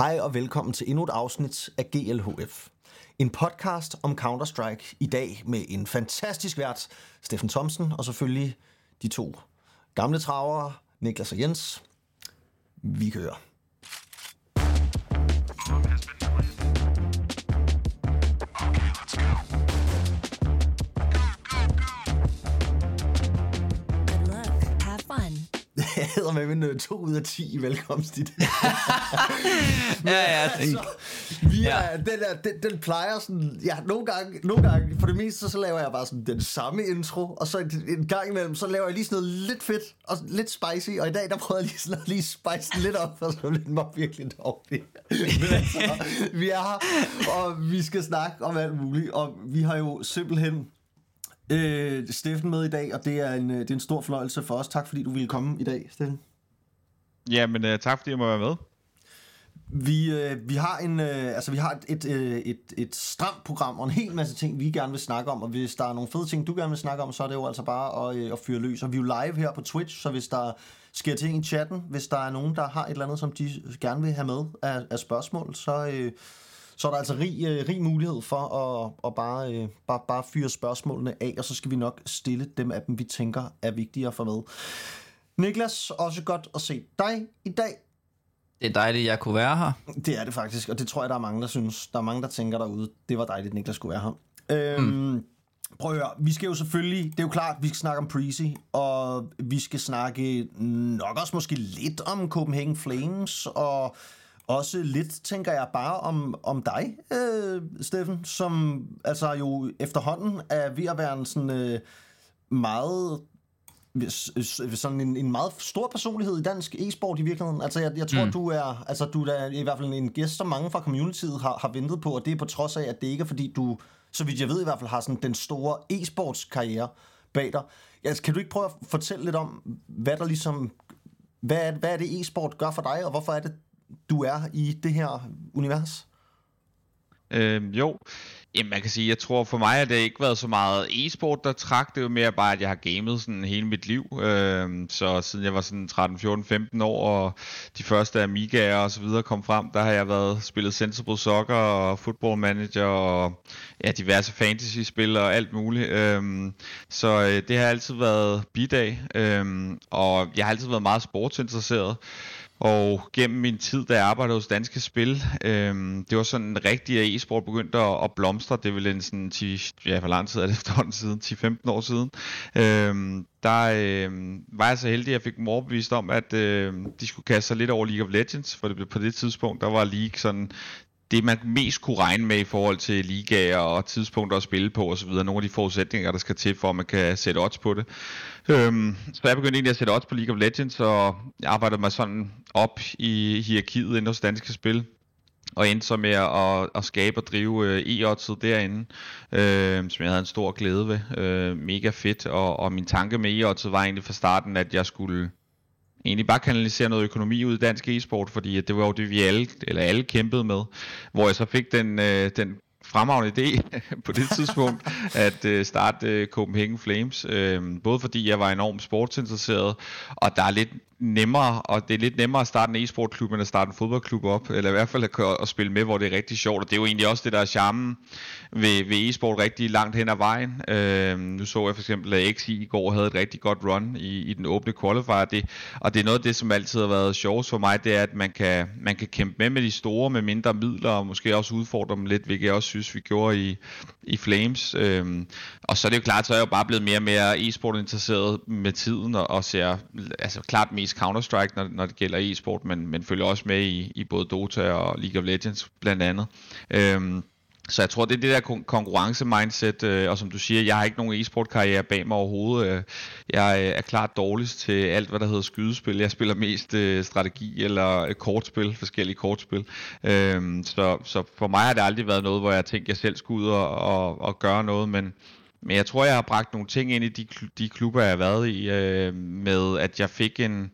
Hej og velkommen til endnu et afsnit af GLHF. En podcast om Counter-Strike i dag med en fantastisk vært, Steffen Thomsen, og selvfølgelig de to gamle travere, Niklas og Jens. Vi kører. Hedder med min 2 ud af 10 i velkomst i det. Ja, ja. altså, vi er, ja. den, der, den, den plejer sådan, ja, nogle gange, nogle gange, for det meste, så laver jeg bare sådan den samme intro, og så en, en gang imellem, så laver jeg lige sådan noget lidt fedt, og lidt spicy, og i dag, der prøver jeg lige sådan at lige spice den lidt op, for så den var virkelig dårlig. Men altså, vi er her, og vi skal snakke om alt muligt, og vi har jo simpelthen øh, Steffen med i dag, og det er, en, øh, det er en stor fornøjelse for os. Tak fordi du ville komme i dag, Steffen. Jamen, uh, tak fordi jeg må være med. Vi, øh, vi har en øh, altså vi har et, et, øh, et, et stramt program og en hel masse ting vi gerne vil snakke om og hvis der er nogle fede ting du gerne vil snakke om så er det jo altså bare at, øh, at fyre løs og vi er jo live her på Twitch så hvis der sker ting i chatten hvis der er nogen der har et eller andet som de gerne vil have med af, af spørgsmål så øh, så er der altså rig, øh, rig mulighed for at, at bare, øh, bare, bare fyre spørgsmålene af, og så skal vi nok stille dem af dem, vi tænker er vigtige at få med. Niklas, også godt at se dig i dag. Det er dejligt, jeg kunne være her. Det er det faktisk, og det tror jeg, der er mange, der synes. Der er mange, der tænker derude, det var dejligt, Niklas skulle være her. Øhm, mm. Prøv at høre, vi skal jo selvfølgelig, det er jo klart, vi skal snakke om Prezi, og vi skal snakke nok også måske lidt om Copenhagen Flames, og også lidt, tænker jeg, bare om, om dig, øh, Steffen, som altså jo efterhånden er ved at være en sådan øh, meget sådan en, en meget stor personlighed i dansk e-sport i virkeligheden. Altså, jeg, jeg tror, mm. du er altså, du er i hvert fald en gæst, som mange fra communityet har, har ventet på, og det er på trods af, at det ikke er, fordi du, så vidt jeg ved i hvert fald, har sådan den store e-sports karriere bag dig. Altså, kan du ikke prøve at fortælle lidt om, hvad der ligesom, hvad er, hvad er det e-sport gør for dig, og hvorfor er det, du er i det her univers? Øhm, jo, Jamen, man kan sige, jeg tror for mig, at det ikke været så meget e-sport, der trak. Det er jo mere bare, at jeg har gamet sådan hele mit liv. Øhm, så siden jeg var sådan 13, 14, 15 år, og de første Amigaer og så videre kom frem, der har jeg været spillet Sensible Soccer og Football Manager og ja, diverse fantasy-spil og alt muligt. Øhm, så øh, det har altid været bidag, øhm, og jeg har altid været meget sportsinteresseret. Og gennem min tid, da jeg arbejdede hos Danske Spil, øhm, det var sådan en rigtig, at e-sport begyndte at, at blomstre. Det ville en sådan 10, ja, for lang tid er det efterhånden siden, 10-15 år siden. Øhm, der øhm, var jeg så heldig, at jeg fik dem overbevist om, at øhm, de skulle kaste sig lidt over League of Legends, for det, blev på det tidspunkt, der var League sådan det, man mest kunne regne med i forhold til ligaer og tidspunkter at spille på osv. Nogle af de forudsætninger, der skal til, for at man kan sætte odds på det. Øhm, så jeg begyndte egentlig at sætte odds på League of Legends, og jeg arbejdede mig sådan op i hierarkiet inden hos Danske Spil og endte så med at, at skabe og drive øh, e-oddset derinde, øh, som jeg havde en stor glæde ved. Øh, mega fedt, og, og min tanke med e-oddset var egentlig fra starten, at jeg skulle egentlig bare kanalisere noget økonomi ud i dansk e-sport, fordi det var jo det, vi alle, eller alle kæmpede med. Hvor jeg så fik den, øh, den fremragende idé på det tidspunkt at øh, starte øh, Copenhagen Flames. Øh, både fordi jeg var enormt sportsinteresseret, og der er lidt nemmere, og det er lidt nemmere at starte en e-sportklub, end at starte en fodboldklub op, eller i hvert fald at, at spille med, hvor det er rigtig sjovt, og det er jo egentlig også det, der er charmen ved, ved e-sport rigtig langt hen ad vejen. Øh, nu så jeg for eksempel, at XI i går havde et rigtig godt run i, i den åbne qualifier, det, og det er noget af det, som altid har været sjovt for mig, det er, at man kan, man kan kæmpe med med de store, med mindre midler, og måske også udfordre dem lidt, hvilket jeg også synes, vi gjorde i, i Flames. Øh, og så er det jo klart, så er jeg jo bare blevet mere og mere e-sport interesseret med tiden, og, og ser altså klart mest mest Counter-Strike, når, når det gælder e-sport, men, men følger også med i, i både Dota og League of Legends blandt andet. Øhm, så jeg tror, det er det der konkurrencemindset, konkurrence-mindset, øh, og som du siger, jeg har ikke nogen e-sport-karriere bag mig overhovedet. Øh, jeg øh, er klart dårligst til alt, hvad der hedder skydespil. Jeg spiller mest øh, strategi eller øh, kortspil, forskellige kortspil. Øh, så, så for mig har det aldrig været noget, hvor jeg tænkte, jeg selv skulle ud og, og, og gøre noget, men men jeg tror, jeg har bragt nogle ting ind i de, de klubber, jeg har været i, øh, med at jeg fik en,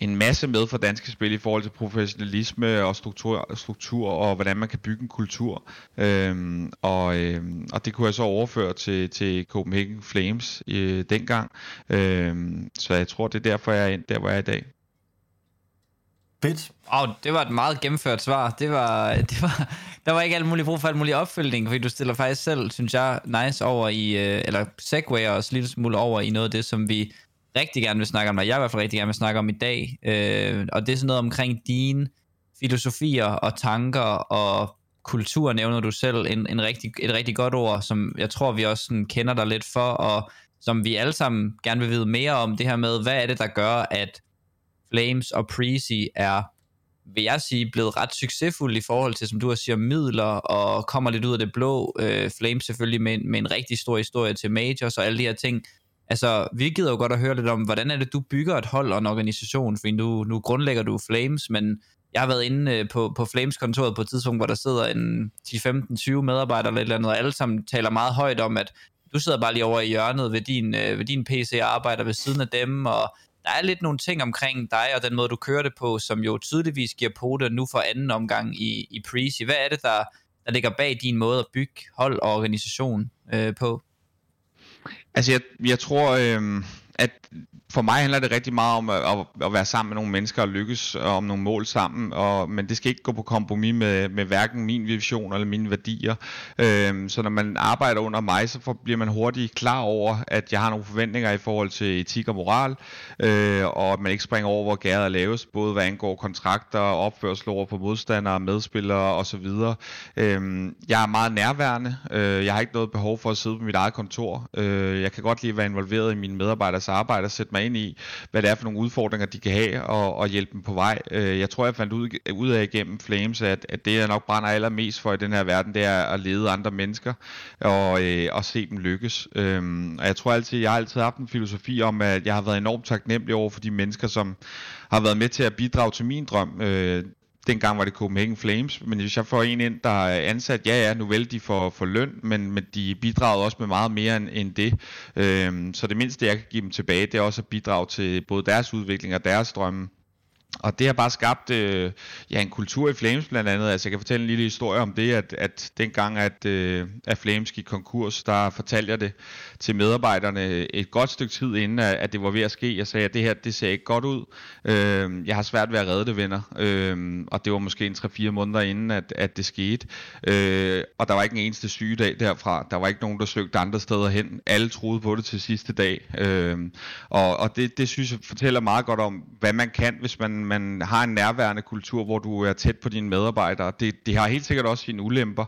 en masse med fra danske spil i forhold til professionalisme og struktur, struktur og hvordan man kan bygge en kultur. Øhm, og, øhm, og det kunne jeg så overføre til, til Copenhagen Flames øh, dengang. Øhm, så jeg tror, det er derfor, jeg er ind der, hvor jeg er i dag. Fedt. Oh, det var et meget gennemført svar. Det var, det var, der var ikke alt muligt brug for alt muligt opfølgning, fordi du stiller faktisk selv, synes jeg, nice over i, øh, eller segwayer os lidt smule over i noget af det, som vi rigtig gerne vil snakke om, og jeg i hvert fald rigtig gerne vil snakke om i dag. Øh, og det er sådan noget omkring dine filosofier og tanker og kultur, nævner du selv, en, en rigtig, et rigtig godt ord, som jeg tror, vi også sådan kender dig lidt for, og som vi alle sammen gerne vil vide mere om, det her med, hvad er det, der gør, at Flames og Prezi er, vil jeg sige, blevet ret succesfulde i forhold til, som du har siger, midler, og kommer lidt ud af det blå. Øh, Flames selvfølgelig med, med en rigtig stor historie til Majors og alle de her ting. Altså, vi gider jo godt at høre lidt om, hvordan er det, du bygger et hold og en organisation, fordi nu, nu grundlægger du Flames, men jeg har været inde øh, på, på Flames-kontoret på et tidspunkt, hvor der sidder en 10-15-20 medarbejdere eller et eller andet, og alle sammen taler meget højt om, at du sidder bare lige over i hjørnet ved din, øh, ved din PC og arbejder ved siden af dem, og der er lidt nogle ting omkring dig og den måde, du kører det på, som jo tydeligvis giver pote nu for anden omgang i, i Prezi. Hvad er det, der, der ligger bag din måde at bygge hold og organisation øh, på? Altså, jeg, jeg tror, øh, at for mig handler det rigtig meget om at, at, være sammen med nogle mennesker og lykkes øh, om nogle mål sammen, og, men det skal ikke gå på kompromis med, med hverken min vision eller mine værdier. Øhm, så når man arbejder under mig, så for, bliver man hurtigt klar over, at jeg har nogle forventninger i forhold til etik og moral, øh, og at man ikke springer over, hvor gæret er laves, både hvad angår kontrakter, opførsel over for modstandere, medspillere osv. Øhm, jeg er meget nærværende. Øh, jeg har ikke noget behov for at sidde på mit eget kontor. Øh, jeg kan godt lide at være involveret i mine medarbejderes arbejde og sætte mig ind i, hvad det er for nogle udfordringer, de kan have, og, og hjælpe dem på vej. Øh, jeg tror, jeg fandt ud, ud af igennem Flames, at, at det, jeg nok brænder allermest for i den her verden, det er at lede andre mennesker, og, øh, og se dem lykkes. Øh, og jeg tror altid, jeg har altid haft en filosofi om, at jeg har været enormt taknemmelig over for de mennesker, som har været med til at bidrage til min drøm. Øh, dengang var det Copenhagen Flames, men hvis jeg får en ind, der er ansat, ja ja, nu vel de får, for løn, men, men de bidrager også med meget mere end, end det. Øhm, så det mindste, jeg kan give dem tilbage, det er også at bidrage til både deres udvikling og deres drømme. Og det har bare skabt øh, ja, en kultur i Flames blandt andet. Altså jeg kan fortælle en lille historie om det, at, at dengang at, øh, at Flames gik konkurs, der fortalte jeg det til medarbejderne et godt stykke tid inden, at, at det var ved at ske. Jeg sagde, at det her det ser ikke godt ud. Øh, jeg har svært ved at redde det, venner. Øh, og det var måske en 3-4 måneder inden, at, at det skete. Øh, og der var ikke en eneste sygedag derfra. Der var ikke nogen, der søgte andre steder hen. Alle troede på det til sidste dag. Øh, og og det, det synes jeg fortæller meget godt om, hvad man kan, hvis man man har en nærværende kultur, hvor du er tæt på dine medarbejdere. Det, det har helt sikkert også sine ulemper.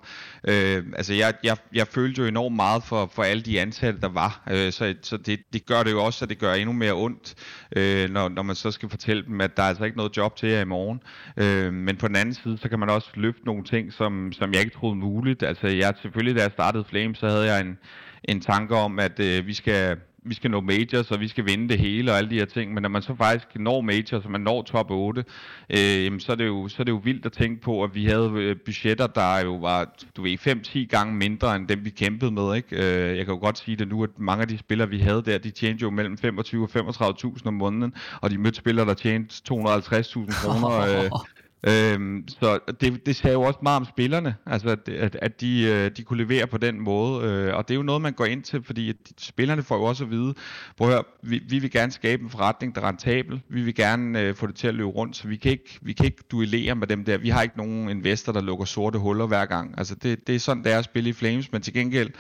Øh, altså jeg, jeg, jeg følte jo enormt meget for, for alle de ansatte, der var. Øh, så så det, det gør det jo også, at det gør endnu mere ondt, øh, når, når man så skal fortælle dem, at der er altså ikke noget job til jer i morgen. Øh, men på den anden side, så kan man også løfte nogle ting, som, som jeg ikke troede muligt. Altså jeg selvfølgelig, da jeg startede Flame, så havde jeg en, en tanke om, at øh, vi skal vi skal nå majors, og vi skal vinde det hele og alle de her ting, men når man så faktisk når majors, og man når top 8, øh, så, er det jo, så er det jo vildt at tænke på, at vi havde øh, budgetter, der jo var, du ved, 5-10 gange mindre end dem, vi kæmpede med, ikke? Øh, jeg kan jo godt sige det nu, at mange af de spillere, vi havde der, de tjente jo mellem 25 og 35.000 om måneden, og de mødte spillere, der tjente 250.000 kroner. Øh, Øhm, så det, det sagde jo også meget om spillerne, altså at, at, at de, øh, de kunne levere på den måde, øh, og det er jo noget, man går ind til, fordi at spillerne får jo også at vide, prøv at høre, vi, vi vil gerne skabe en forretning, der er rentabel, vi vil gerne øh, få det til at løbe rundt, så vi kan, ikke, vi kan ikke duellere med dem der, vi har ikke nogen investor, der lukker sorte huller hver gang, altså det, det er sådan, det er at spille i Flames, men til gengæld,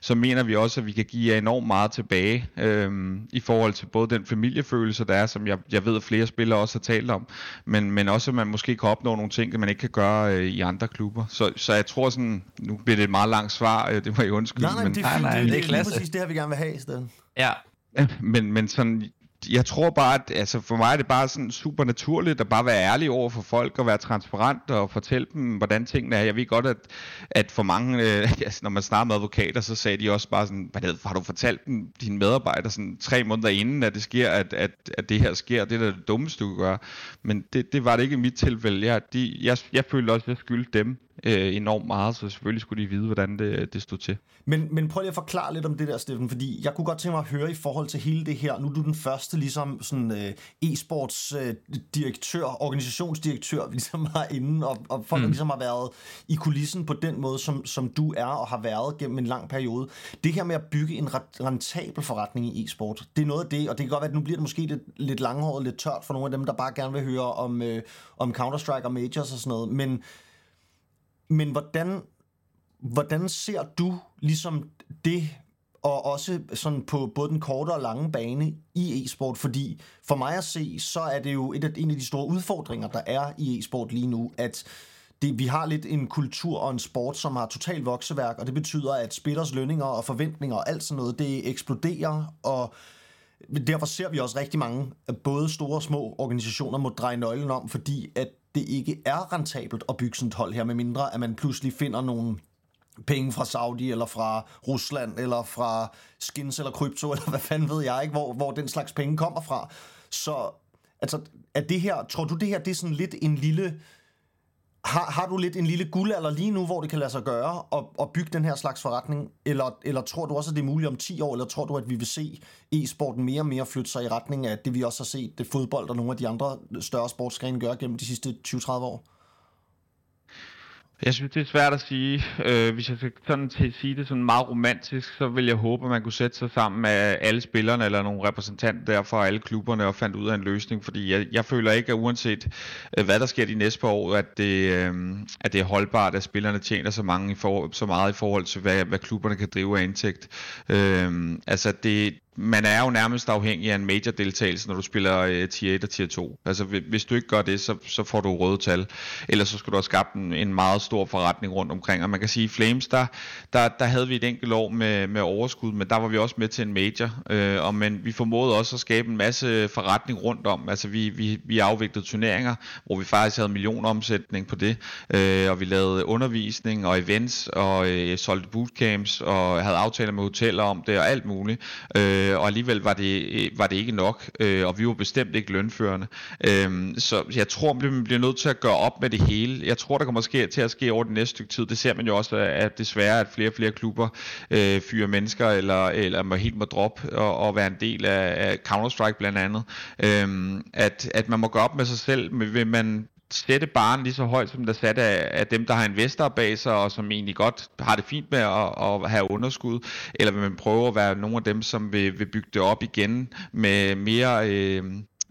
så mener vi også, at vi kan give jer enormt meget tilbage, øh, i forhold til både den familiefølelse, der er, som jeg, jeg ved, at flere spillere også har talt om, men, men også, at man måske kan opnå nogle ting, man ikke kan gøre øh, i andre klubber. Så, så jeg tror sådan, nu bliver det et meget langt svar, øh, det må jeg undskylde. Nej, nej, men, det er, Nej, nej, det, det er det, det, klasse. er præcis det her, vi gerne vil have i stedet. Ja, men, men sådan, jeg tror bare, at altså for mig er det bare sådan super naturligt at bare være ærlig over for folk og være transparent og fortælle dem, hvordan tingene er. Jeg ved godt, at, at for mange, øh, altså, når man snakker med advokater, så sagde de også bare sådan, hvad det, har du fortalt dem, dine medarbejdere sådan tre måneder inden, at det sker, at, at, at det her sker, det er det dummeste, du kan gøre. Men det, det var det ikke i mit tilfælde. Jeg, de, jeg, jeg følte også, at jeg skyldte dem øh, enormt meget, så selvfølgelig skulle de vide, hvordan det, det stod til. Men, men prøv lige at forklare lidt om det der, Steffen, fordi jeg kunne godt tænke mig at høre i forhold til hele det her. Nu er du den første ligesom sådan øh, e-sports øh, direktør, organisationsdirektør, ligesom har inde, og, og folk mm. ligesom har været i kulissen på den måde, som, som du er og har været gennem en lang periode. Det her med at bygge en rentabel forretning i e-sport, det er noget af det, og det kan godt være, at nu bliver det måske lidt, lidt langhåret, lidt tørt for nogle af dem, der bare gerne vil høre om, øh, om Counter-Strike og Majors og sådan noget, men, men hvordan, hvordan ser du ligesom det, og også sådan på både den korte og lange bane i e-sport, fordi for mig at se, så er det jo et af, en af de store udfordringer, der er i e-sport lige nu, at det, vi har lidt en kultur og en sport, som har total vokseværk, og det betyder, at spillers lønninger og forventninger og alt sådan noget, det eksploderer, og derfor ser vi også rigtig mange, både store og små organisationer må dreje nøglen om, fordi at det ikke er rentabelt at bygge sådan et hold her, med mindre at man pludselig finder nogle penge fra Saudi, eller fra Rusland, eller fra skins eller krypto, eller hvad fanden ved jeg ikke, hvor, hvor den slags penge kommer fra. Så altså, er det her, tror du det her, det er sådan lidt en lille har, har du lidt en lille guldalder lige nu, hvor det kan lade sig gøre at, at bygge den her slags forretning? Eller, eller tror du også, at det er muligt om 10 år? Eller tror du, at vi vil se e-sporten mere og mere flytte sig i retning af det, vi også har set det fodbold og nogle af de andre større sportsgrene gøre gennem de sidste 20-30 år? Jeg synes, det er svært at sige. Øh, hvis jeg skal sådan til sige det sådan meget romantisk, så vil jeg håbe, at man kunne sætte sig sammen med alle spillerne eller nogle repræsentanter der fra alle klubberne og fandt ud af en løsning. Fordi jeg, jeg føler ikke, at uanset øh, hvad der sker de næste par år, at det, øh, at det er holdbart, at spillerne tjener så, mange i for, så meget i forhold til, hvad, hvad klubberne kan drive af indtægt. Øh, altså, det, man er jo nærmest afhængig af en major-deltagelse, når du spiller uh, tier 1 og tier 2. Altså hvis du ikke gør det, så, så får du røde tal. Ellers så skal du have skabt en, en meget stor forretning rundt omkring. Og man kan sige, i Flames, der, der, der havde vi et enkelt år med, med overskud, men der var vi også med til en major. Uh, og men vi formåede også at skabe en masse forretning rundt om. Altså vi, vi, vi afviklede turneringer, hvor vi faktisk havde millionomsætning på det. Uh, og vi lavede undervisning og events og uh, solgte bootcamps og havde aftaler med hoteller om det og alt muligt. Uh, øh, og alligevel var det, øh, var det ikke nok, øh, og vi var bestemt ikke lønførende. Øh, så jeg tror, vi bliver nødt til at gøre op med det hele. Jeg tror, der kommer ske, til at ske over det næste stykke tid. Det ser man jo også, at desværre, at flere og flere klubber øh, fyrer mennesker, eller, eller må helt må droppe og, og være en del af, af Counter-Strike blandt andet. Øh, at, at man må gøre op med sig selv, vil man sætte barn lige så højt, som der sat af, af dem, der har investorer bag sig, og som egentlig godt har det fint med at, at have underskud, eller vil man prøve at være nogle af dem, som vil, vil bygge det op igen med mere... Øh,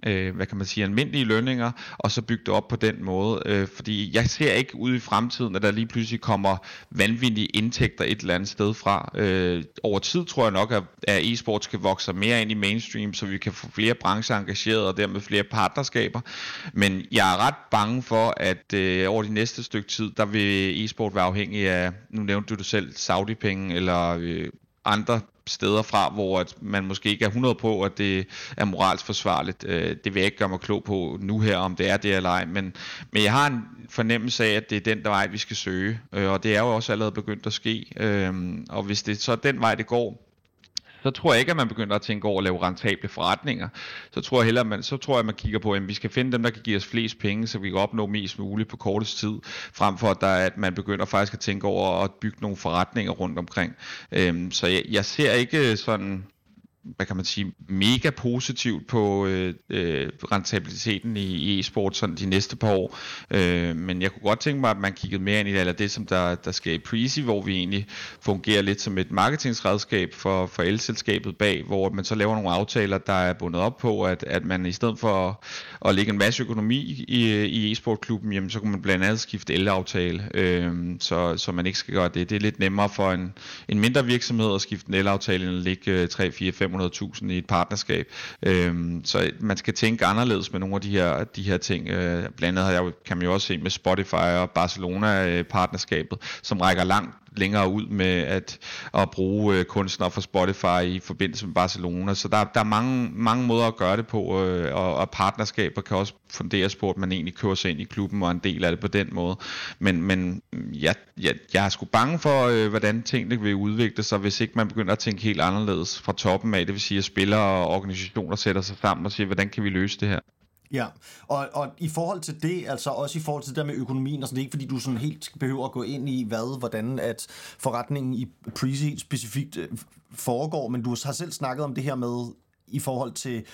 øh, hvad kan man sige, almindelige lønninger, og så bygge det op på den måde. Øh, fordi jeg ser ikke ud i fremtiden, at der lige pludselig kommer vanvittige indtægter et eller andet sted fra. Øh, over tid tror jeg nok, at, at e-sport skal vokse mere ind i mainstream, så vi kan få flere brancher engageret, og dermed flere partnerskaber. Men jeg er ret bange for, at øh, over de næste stykke tid, der vil e-sport være afhængig af, nu nævnte du det selv, Saudi-penge, eller øh, andre steder fra, hvor at man måske ikke er 100 på, at det er moralsk forsvarligt. Øh, det vil jeg ikke gøre mig klog på nu her, om det er det eller ej, men, men jeg har en fornemmelse af, at det er den der vej, vi skal søge, øh, og det er jo også allerede begyndt at ske, øh, og hvis det så er den vej, det går, så tror jeg ikke, at man begynder at tænke over at lave rentable forretninger. Så tror jeg hellere, man, så tror jeg, at man kigger på, at vi skal finde dem, der kan give os flest penge, så vi kan opnå mest muligt på kortest tid, frem for at, der, at man begynder faktisk at tænke over at bygge nogle forretninger rundt omkring. Øhm, så jeg, jeg ser ikke øh, sådan hvad kan man sige, mega positivt på øh, øh, rentabiliteten i, i e-sport sådan de næste par år. Øh, men jeg kunne godt tænke mig, at man kiggede mere ind i det, eller det, som der, der sker i Prezi, hvor vi egentlig fungerer lidt som et marketingsredskab for, for elselskabet bag, hvor man så laver nogle aftaler, der er bundet op på, at, at man i stedet for at, at lægge en masse økonomi i, i e-sportklubben, jamen så kunne man blandt andet skifte elaftale, øh, så, så man ikke skal gøre det. Det er lidt nemmere for en, en mindre virksomhed at skifte en elaftale, end at lægge 3, 4, 5 200.000 i et partnerskab. Øhm, så man skal tænke anderledes med nogle af de her, de her ting. Øh, blandt andet har jeg, kan man jo også se med Spotify og Barcelona-partnerskabet, øh, som rækker langt længere ud med at, at bruge øh, kunstnere fra Spotify i forbindelse med Barcelona. Så der, der er mange, mange måder at gøre det på, øh, og, og partnerskaber kan også funderes på, at man egentlig kører sig ind i klubben og er en del af det på den måde. Men, men mm, jeg, jeg, jeg er sgu bange for, øh, hvordan tingene vil udvikle sig, hvis ikke man begynder at tænke helt anderledes fra toppen af. Det vil sige, at spillere og organisationer sætter sig sammen og siger, hvordan kan vi løse det her? Ja, og, og i forhold til det, altså også i forhold til det der med økonomien, altså det er ikke fordi, du sådan helt behøver at gå ind i, hvad, hvordan at forretningen i Prezi specifikt øh, foregår, men du har selv snakket om det her med, i forhold til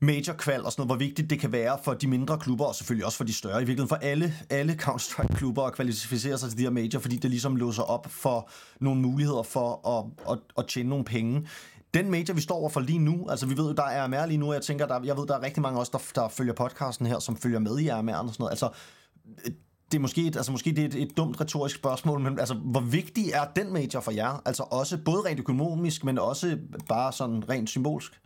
major kval og sådan noget, hvor vigtigt det kan være for de mindre klubber, og selvfølgelig også for de større, i virkeligheden for alle, alle Counter-Strike-klubber at kvalificere sig til de her major, fordi det ligesom låser op for nogle muligheder for at, at, at tjene nogle penge den major, vi står overfor lige nu, altså vi ved jo, der er AMR lige nu, og jeg tænker, der, jeg ved, der er rigtig mange også, der, der følger podcasten her, som følger med i AMR og sådan noget. Altså, det er måske, altså måske det er et, et dumt retorisk spørgsmål, men altså, hvor vigtig er den major for jer? Altså også både rent økonomisk, men også bare sådan rent symbolsk?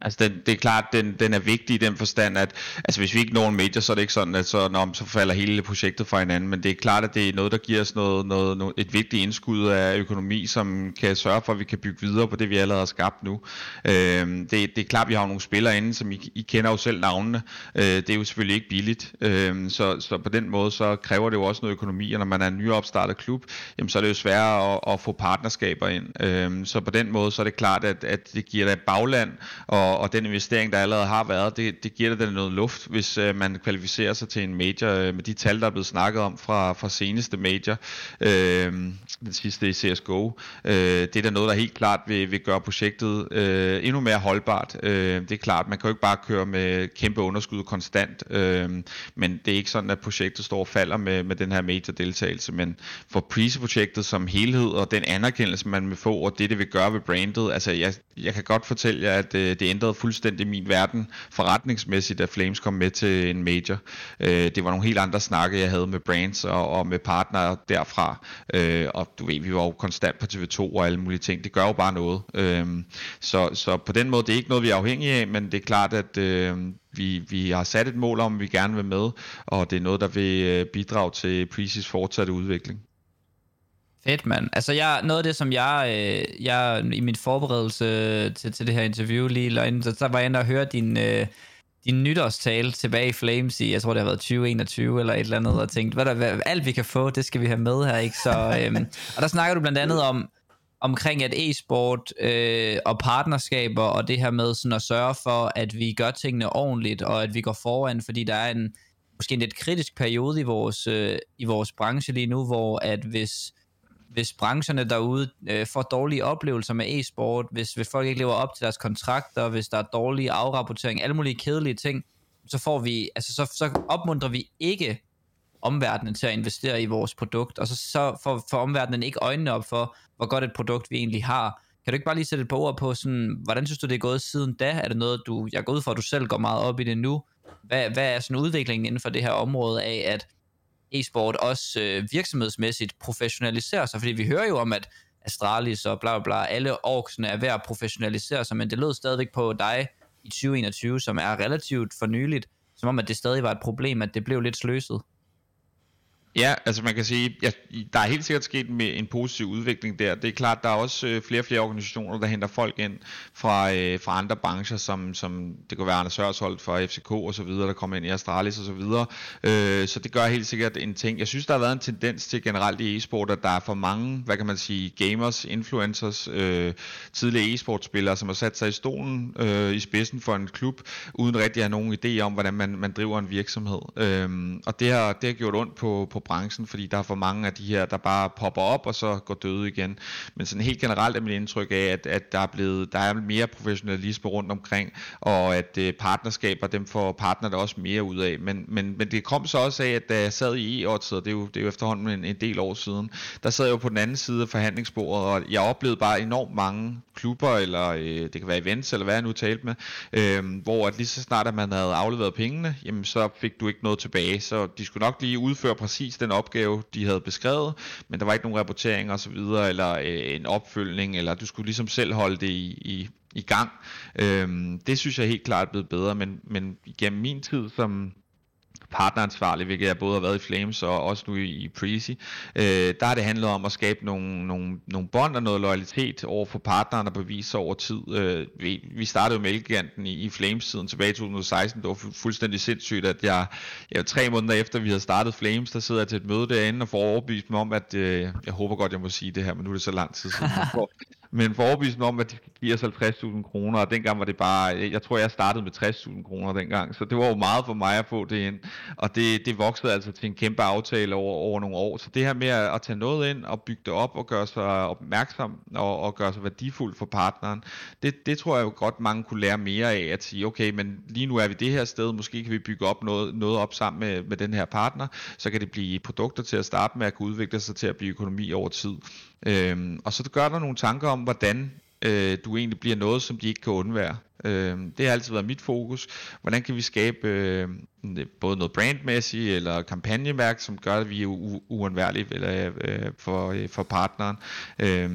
Altså, den, det er klart, den, den er vigtig i den forstand, at altså, hvis vi ikke når en major, så er det ikke sådan, at så, når, så falder hele projektet fra hinanden. Men det er klart, at det er noget, der giver os noget, noget, noget, et vigtigt indskud af økonomi, som kan sørge for, at vi kan bygge videre på det, vi allerede har skabt nu. Øh, det, det er klart, at vi har nogle spillere inde, som I, I kender jo selv navnene. Øh, det er jo selvfølgelig ikke billigt. Øh, så, så på den måde, så kræver det jo også noget økonomi, og når man er en nyopstartet klub, jamen, så er det jo sværere at, at få partnerskaber ind. Øh, så på den måde, så er det klart, at, at det giver dig bagland, og og, og den investering, der allerede har været, det, det giver dig noget luft, hvis øh, man kvalificerer sig til en major øh, med de tal, der er blevet snakket om fra, fra seneste major, øh, den sidste i CSGO. Øh, det er da noget, der helt klart vil, vil gøre projektet øh, endnu mere holdbart. Øh, det er klart, man kan jo ikke bare køre med kæmpe underskud konstant, øh, men det er ikke sådan, at projektet står og falder med, med den her major-deltagelse, men for Prise-projektet som helhed, og den anerkendelse, man vil få, og det, det vil gøre ved brandet, altså jeg, jeg kan godt fortælle jer, at øh, det ændrede fuldstændig min verden forretningsmæssigt, at Flames kom med til en major. Øh, det var nogle helt andre snakke, jeg havde med brands og, og med partnere derfra. Øh, og du ved, vi var jo konstant på TV2 og alle mulige ting. Det gør jo bare noget. Øh, så, så på den måde, det er ikke noget, vi er afhængige af, men det er klart, at øh, vi, vi har sat et mål om, at vi gerne vil med, og det er noget, der vil øh, bidrage til Precis fortsatte udvikling. Fedt, mand. Altså, jeg, noget af det, som jeg, øh, jeg i min forberedelse til, til det her interview lige løgn, så, så var jeg inde og høre din, øh, din nytårstale tilbage i Flames i, jeg tror det har været 2021 eller et eller andet, og tænkte, hvad der, hvad, alt vi kan få, det skal vi have med her, ikke? Så, øh, og der snakker du blandt andet om, omkring at e-sport øh, og partnerskaber og det her med sådan at sørge for, at vi gør tingene ordentligt, og at vi går foran, fordi der er en måske en lidt kritisk periode i vores, øh, i vores branche lige nu, hvor at hvis hvis brancherne derude øh, får dårlige oplevelser med e-sport, hvis, hvis folk ikke lever op til deres kontrakter, hvis der er dårlig afrapportering, alle mulige kedelige ting, så får vi, altså så, så opmuntrer vi ikke omverdenen til at investere i vores produkt, og så, så får, får omverdenen ikke øjnene op for, hvor godt et produkt vi egentlig har. Kan du ikke bare lige sætte et par ord på, sådan, hvordan synes du, det er gået siden da? Er det noget, du, jeg går ud fra, at du selv går meget op i det nu? Hvad, hvad er sådan udviklingen inden for det her område af, at e-sport også øh, virksomhedsmæssigt professionaliserer sig, fordi vi hører jo om, at Astralis og bla bla bla, alle orksene er ved at professionalisere sig, men det lød stadigvæk på dig i 2021, som er relativt for nyligt, som om at det stadig var et problem, at det blev lidt sløset. Ja, altså man kan sige, ja, der er helt sikkert sket med en positiv udvikling der. Det er klart, der er også øh, flere og flere organisationer, der henter folk ind fra, øh, fra andre brancher, som, som det kunne være Anders Hørsholdt fra FCK og så videre, der kommer ind i Astralis og så videre. Øh, så det gør helt sikkert en ting. Jeg synes, der har været en tendens til generelt i e-sport, at der er for mange, hvad kan man sige, gamers, influencers, øh, tidligere e-sportspillere, som har sat sig i stolen øh, i spidsen for en klub, uden rigtig at have nogen idé om, hvordan man, man driver en virksomhed. Øh, og det har, det har gjort ondt på, på branchen, fordi der er for mange af de her, der bare popper op og så går døde igen. Men sådan helt generelt er mit indtryk af, at, at der, er blevet, der er mere professionalisme rundt omkring, og at øh, partnerskaber, dem får partnerne også mere ud af. Men, men, men det kom så også af, at da jeg sad i e det er jo, det er jo efterhånden en, en del år siden, der sad jeg jo på den anden side af forhandlingsbordet, og jeg oplevede bare enormt mange klubber, eller øh, det kan være events, eller hvad jeg nu talte med, øh, hvor at lige så snart at man havde afleveret pengene, jamen så fik du ikke noget tilbage, så de skulle nok lige udføre præcis den opgave, de havde beskrevet, men der var ikke nogen rapportering og så videre, eller øh, en opfølgning, eller du skulle ligesom selv holde det i, i, i gang. Øhm, det synes jeg helt klart er blevet bedre, men, men gennem min tid som partneransvarlig, hvilket jeg både har været i Flames og også nu i, i Prezi, øh, der har det handlet om at skabe nogle, nogle, nogle bånd og noget loyalitet over for partnerne og bevise over tid. Øh, vi, vi startede jo med Elgiganten i, i Flames-tiden tilbage i 2016. Det var fu- fuldstændig sindssygt, at jeg, jeg tre måneder efter vi havde startet Flames, der sidder jeg til et møde derinde og får overbevist mig om, at øh, jeg håber godt, jeg må sige det her, men nu er det så lang tid siden. men for overbevist om, at de skal give os 50.000 kroner, og dengang var det bare, jeg tror jeg startede med 60.000 kroner dengang, så det var jo meget for mig at få det ind, og det, det voksede altså til en kæmpe aftale over, over nogle år, så det her med at, at tage noget ind og bygge det op og gøre sig opmærksom og, og gøre sig værdifuld for partneren, det, det tror jeg jo godt mange kunne lære mere af, at sige, okay, men lige nu er vi det her sted, måske kan vi bygge op noget, noget op sammen med, med den her partner, så kan det blive produkter til at starte med at kunne udvikle sig til at blive økonomi over tid. Øhm, og så gør der nogle tanker om, hvordan øh, du egentlig bliver noget, som de ikke kan undvære. Øh, det har altid været mit fokus. Hvordan kan vi skabe øh, både noget brandmæssigt eller kampagneværk, som gør, at vi er u- uundværlige eller, øh, for, øh, for partneren. Øh,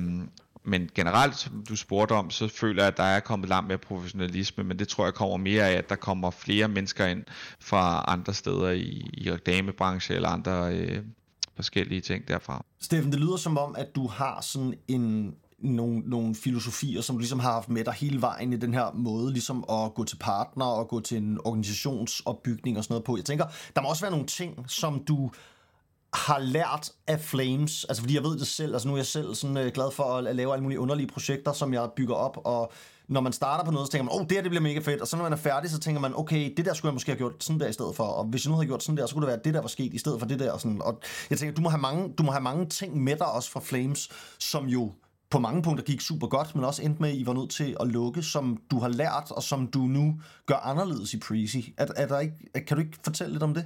men generelt, som du spurgte om, så føler jeg, at der er kommet langt mere professionalisme, men det tror jeg kommer mere af, at der kommer flere mennesker ind fra andre steder i, i reklamebranche eller andre øh, forskellige ting derfra. Steffen, det lyder som om, at du har sådan en nogle, nogle filosofier, som du ligesom har haft med dig hele vejen i den her måde, ligesom at gå til partner og gå til en organisationsopbygning og sådan noget på. Jeg tænker, der må også være nogle ting, som du har lært af Flames, altså fordi jeg ved det selv, altså nu er jeg selv sådan øh, glad for at lave alle mulige underlige projekter, som jeg bygger op, og når man starter på noget, så tænker man, åh, oh, det her det bliver mega fedt, og så når man er færdig, så tænker man, okay, det der skulle jeg måske have gjort sådan der i stedet for, og hvis jeg nu havde gjort sådan der, så kunne det være, at det der var sket i stedet for det der, og sådan, og jeg tænker, du må have mange, du må have mange ting med dig også fra Flames, som jo på mange punkter gik super godt, men også endte med, at I var nødt til at lukke, som du har lært, og som du nu gør anderledes i Prezi. Er, er der ikke, kan du ikke fortælle lidt om det?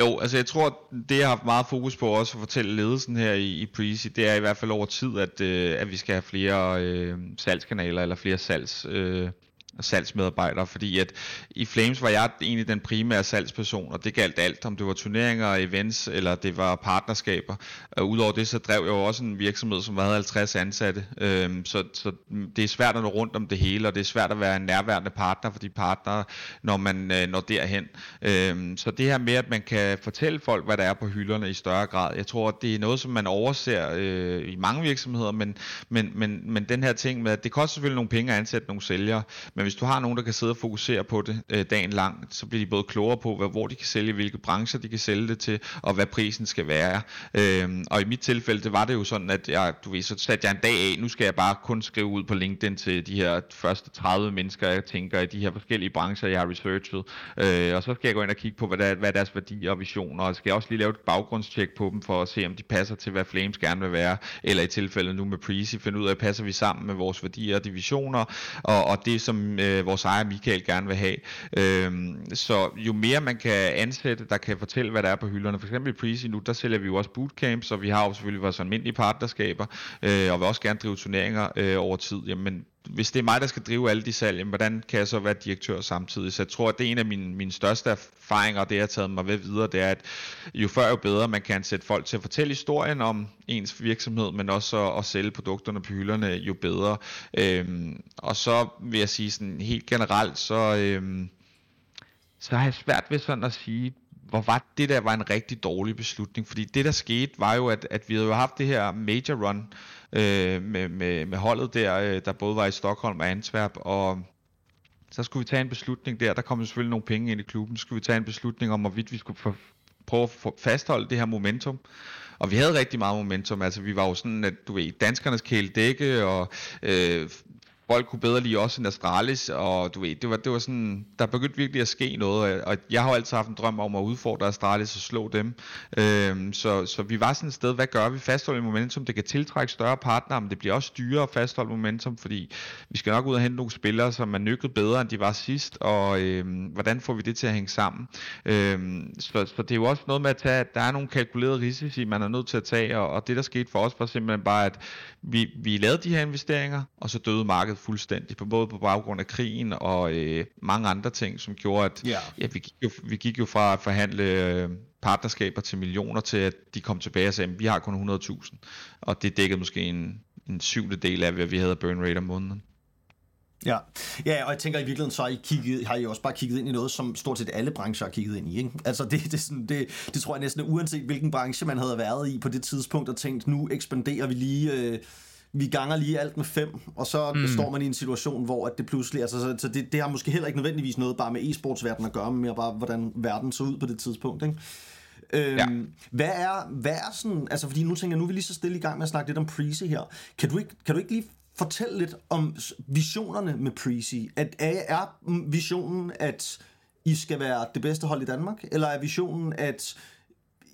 Jo, altså jeg tror, det jeg har haft meget fokus på også at fortælle ledelsen her i, i Prezi, det er i hvert fald over tid, at, øh, at vi skal have flere øh, salgskanaler eller flere salgs... Øh, salgsmedarbejdere, fordi at i Flames var jeg egentlig den primære salgsperson, og det galt alt, om det var turneringer, events, eller det var partnerskaber. Og udover det, så drev jeg jo også en virksomhed, som havde 50 ansatte, øhm, så, så det er svært at nå rundt om det hele, og det er svært at være en nærværende partner for de partnere, når man øh, når derhen. Øhm, så det her med, at man kan fortælle folk, hvad der er på hylderne i større grad, jeg tror, at det er noget, som man overser øh, i mange virksomheder, men, men, men, men den her ting med, at det koster selvfølgelig nogle penge at ansætte nogle sælgere, men hvis du har nogen, der kan sidde og fokusere på det øh, dagen lang, så bliver de både klogere på, hvad, hvor de kan sælge, hvilke brancher de kan sælge det til, og hvad prisen skal være. Øh, og i mit tilfælde, det var det jo sådan, at jeg, du ved, så satte jeg en dag af, nu skal jeg bare kun skrive ud på LinkedIn til de her første 30 mennesker, jeg tænker i de her forskellige brancher, jeg har researchet. Øh, og så skal jeg gå ind og kigge på, hvad, der, hvad deres værdier og visioner, og skal jeg også lige lave et baggrundstjek på dem, for at se, om de passer til, hvad Flames gerne vil være, eller i tilfælde nu med Prezi, finde ud af, passer vi sammen med vores værdier og divisioner, og, og det som øh, vores ejer Michael gerne vil have. Øh, så jo mere man kan ansætte, der kan fortælle, hvad der er på hylderne. For eksempel i Prezi nu, der sælger vi jo også bootcamps, og vi har jo selvfølgelig vores almindelige partnerskaber, øh, og vil også gerne drive turneringer øh, over tid. Jamen, hvis det er mig, der skal drive alle de salg, hvordan kan jeg så være direktør samtidig? Så jeg tror, at det er en af mine, mine største erfaringer, og det jeg har taget mig ved videre, det er, at jo før jo bedre man kan sætte folk til at fortælle historien om ens virksomhed, men også at, at sælge produkterne på hylderne, jo bedre. Øhm, og så vil jeg sige sådan helt generelt, så, øhm, så har jeg svært ved sådan at sige, hvor var det der var en rigtig dårlig beslutning, fordi det der skete var jo, at, at vi havde jo haft det her major run, øh, Øh, med, med, med holdet der, øh, der både var i Stockholm og Antwerp, og så skulle vi tage en beslutning der, der kom selvfølgelig nogle penge ind i klubben, så skulle vi tage en beslutning om, hvorvidt vi skulle for, prøve at fastholde det her momentum. Og vi havde rigtig meget momentum, altså vi var jo sådan, at du ved, danskernes kæledække, og øh, folk kunne bedre lide os end Astralis, og du ved, det var, det var sådan, der begyndte virkelig at ske noget, og jeg har jo altid haft en drøm om at udfordre Astralis og slå dem, øhm, så, så vi var sådan et sted, hvad gør vi, fastholde momentum, det kan tiltrække større partnere, men det bliver også dyrere at fastholde momentum, fordi vi skal nok ud og hente nogle spillere, som er nykket bedre, end de var sidst, og øhm, hvordan får vi det til at hænge sammen, øhm, så, så det er jo også noget med at tage, at der er nogle kalkulerede risici, man er nødt til at tage, og, og det der skete for os var simpelthen bare, at vi, vi lavede de her investeringer, og så døde markedet fuldstændig, på både på baggrund af krigen og øh, mange andre ting, som gjorde, at yeah. ja, vi, gik jo, vi gik jo fra at forhandle øh, partnerskaber til millioner, til at de kom tilbage og sagde, at vi har kun 100.000, og det dækkede måske en, en syvende del af, hvad vi havde burn rate om måneden. Ja. ja, og jeg tænker i virkeligheden, så har I, kigget, har I også bare kigget ind i noget, som stort set alle brancher har kigget ind i. Ikke? Altså det, det, sådan, det, det tror jeg næsten, uanset hvilken branche man havde været i på det tidspunkt, og tænkt, nu ekspanderer vi lige... Øh, vi ganger lige alt med fem, og så mm. står man i en situation, hvor at det pludselig, altså, så, så det, det har måske heller ikke nødvendigvis noget bare med e-sportsverdenen at gøre, men mere bare, hvordan verden så ud på det tidspunkt. Ikke? Øhm, Ja. hvad, er, hvad er sådan, altså fordi nu tænker jeg, nu er vi lige så stille i gang med at snakke lidt om Prezi her. Kan du ikke, kan du ikke lige fortælle lidt om visionerne med Prezi? At, er, er visionen, at I skal være det bedste hold i Danmark, eller er visionen, at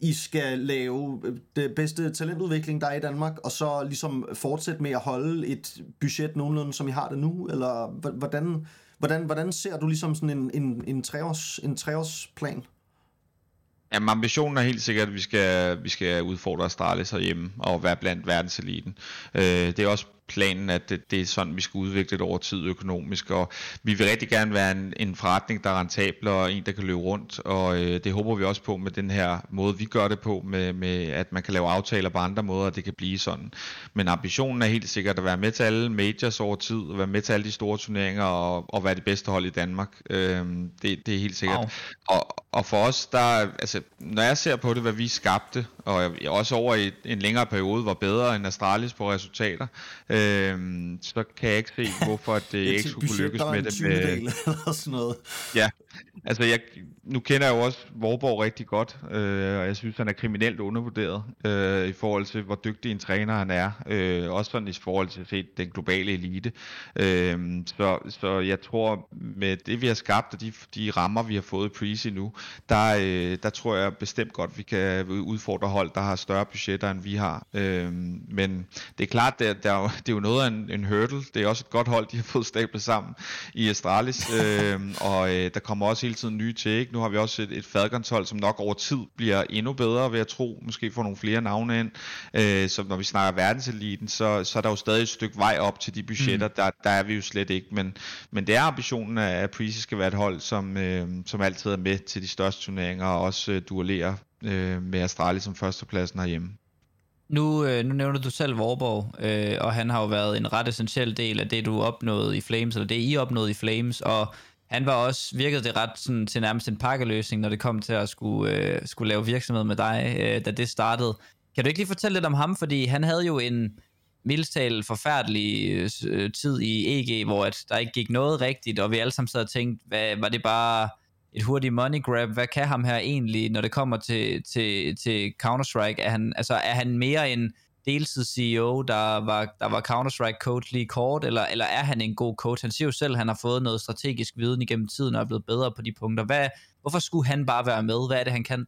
i skal lave øh, det bedste talentudvikling, der er i Danmark, og så ligesom fortsætte med at holde et budget nogenlunde, som I har det nu? Eller hvordan, hvordan, hvordan ser du ligesom sådan en, en, en, treårs, en treårsplan? Jamen, ambitionen er helt sikkert, at vi skal, vi skal udfordre Astralis herhjemme og være blandt verdenseliten. Øh, det er også planen, at det, det er sådan, vi skal udvikle det over tid økonomisk, og vi vil rigtig gerne være en, en forretning, der er rentabel og en, der kan løbe rundt, og øh, det håber vi også på med den her måde, vi gør det på, med, med at man kan lave aftaler på andre måder, og det kan blive sådan. Men ambitionen er helt sikkert at være med til alle majors over tid, og være med til alle de store turneringer, og, og være det bedste hold i Danmark. Øh, det, det er helt sikkert. Wow. Og, og for os, der, altså, når jeg ser på det, hvad vi skabte, og jeg også over i en længere periode var bedre end Astralis på resultater, øhm, så kan jeg ikke se, hvorfor det ikke til skulle kunne lykkes med det. Med, 20-del eller sådan noget. ja, altså jeg, nu kender jeg jo også Vorborg rigtig godt, øh, og jeg synes, han er kriminelt undervurderet øh, i forhold til, hvor dygtig en træner han er. Øh, også sådan i forhold til set den globale elite. Øh, så, så jeg tror, med det vi har skabt, og de, de rammer vi har fået i Prezi nu, der, øh, der tror jeg bestemt godt, vi kan udfordre hold, der har større budgetter, end vi har. Øh, men det er klart, det er, der er jo, det er jo noget af en, en hurdle. Det er også et godt hold, de har fået stablet sammen i Astralis, øh, og øh, der kommer også hele tiden nye til. Ikke? Nu har vi også et, et Falcons-hold, som nok over tid bliver endnu bedre, ved at tro. Måske får nogle flere navne ind. Øh, så når vi snakker verdenseliten, så, så er der jo stadig et stykke vej op til de budgetter. Mm. Der, der er vi jo slet ikke. Men, men det er ambitionen, at Prezi skal være et hold, som, øh, som altid er med til de største turneringer, og også øh, duellerer øh, med Astralis som førstepladsen herhjemme. Nu, øh, nu nævner du selv Vorborg, øh, og han har jo været en ret essentiel del af det, du opnåede i Flames, eller det, I opnåede i Flames, og han var også, virkede det ret sådan, til nærmest en pakkeløsning, når det kom til at skulle, øh, skulle lave virksomhed med dig, øh, da det startede. Kan du ikke lige fortælle lidt om ham, fordi han havde jo en mildstalt forfærdelig øh, tid i EG, hvor at der ikke gik noget rigtigt, og vi alle sammen sad og tænkte, hvad, var det bare et hurtigt money grab. Hvad kan ham her egentlig, når det kommer til, til, til Counter-Strike? Er han, altså, er han mere en deltids-CEO, der var, der var Counter-Strike coach lige kort, eller, eller er han en god coach? Han siger jo selv, at han har fået noget strategisk viden igennem tiden og er blevet bedre på de punkter. Hvad, hvorfor skulle han bare være med? Hvad er det, han kan?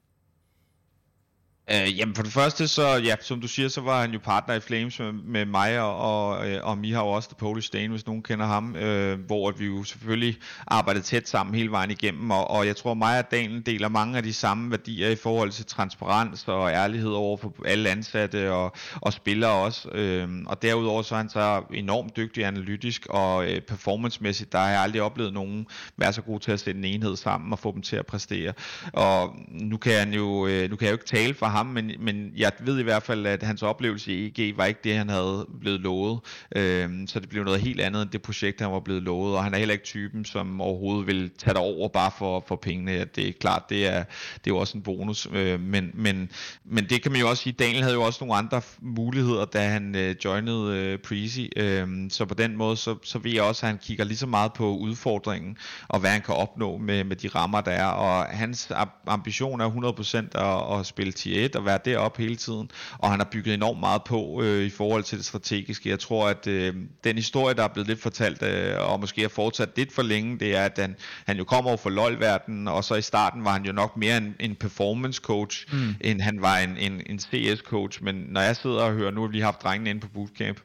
Øh, jamen for det første, så ja, som du siger, så var han jo partner i Flames med, med mig og, og, øh, og Miha og også The Polish Dane, hvis nogen kender ham, øh, hvor vi jo selvfølgelig arbejdede tæt sammen hele vejen igennem, og, og jeg tror mig og Daniel deler mange af de samme værdier i forhold til transparens og ærlighed over for alle ansatte og, og spillere også, øh, og derudover så er han så enormt dygtig analytisk og øh, performancemæssigt, der har jeg aldrig oplevet nogen være så god til at sætte en enhed sammen og få dem til at præstere, og nu kan, han jo, øh, nu kan jeg jo ikke tale for ham, men, men jeg ved i hvert fald, at hans oplevelse i EG var ikke det, han havde blevet lovet. Øhm, så det blev noget helt andet end det projekt, han var blevet lovet, og han er heller ikke typen, som overhovedet vil tage det over bare for, for pengene. Ja, Det er klart, det er, det er jo også en bonus, øh, men, men, men det kan man jo også sige, Daniel havde jo også nogle andre muligheder, da han øh, joinede øh, Prezi, øh, så på den måde, så, så ved jeg også, at han kigger lige så meget på udfordringen, og hvad han kan opnå med, med de rammer, der er, og hans ambition er 100% at, at spille tier 1 og være deroppe hele tiden, og han har bygget enormt meget på øh, i forhold til det strategiske. Jeg tror, at øh, den historie, der er blevet lidt fortalt, øh, og måske har fortsat lidt for længe, det er, at han, han jo kommer over for LoL-verdenen, og så i starten var han jo nok mere en, en performance coach, mm. end han var en, en, en CS coach, men når jeg sidder og hører, nu har vi lige haft drengene inde på bootcamp,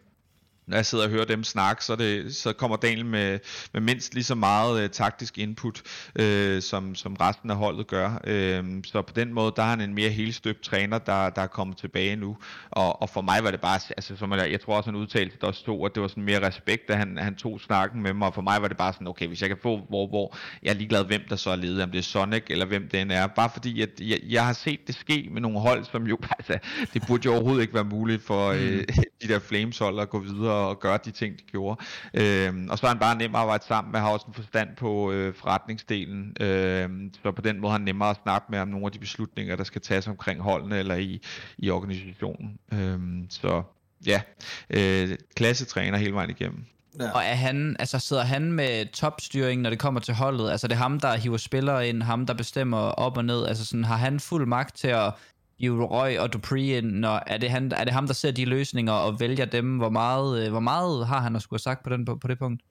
når jeg sidder og hører dem snakke, så, det, så kommer Daniel med, med mindst lige så meget øh, taktisk input, øh, som, som resten af holdet gør. Øh, så på den måde, der er han en mere helstøbt træner, der, der er kommet tilbage nu. Og, og for mig var det bare, altså som jeg, jeg tror også, han udtalte, der stod, at det var sådan mere respekt, da han, han tog snakken med mig. Og for mig var det bare sådan, okay, hvis jeg kan få, hvor, hvor jeg er ligeglad, hvem der så er ledet, om det er Sonic eller hvem det end er. Bare fordi, at jeg, jeg har set det ske med nogle hold, som jo, altså, det burde jo overhovedet ikke være muligt for øh, de der Flames hold at gå videre og gøre de ting, de gjorde. Øhm, og så er han bare nem at arbejde sammen med, har også en forstand på øh, forretningsdelen, øhm, så på den måde er han nemmere at snakke med om nogle af de beslutninger, der skal tages omkring holdene eller i, i organisationen. Øhm, så ja, øh, klassetræner hele vejen igennem. Ja. Og er han, altså sidder han med topstyring, når det kommer til holdet? Altså det er ham, der hiver spillere ind, ham, der bestemmer op og ned. Altså sådan, har han fuld magt til at hive Roy og Dupree ind? Når, er, det han, er det ham, der ser de løsninger og vælger dem? Hvor meget, øh, hvor meget har han at skulle have sagt på, den, på, på det punkt?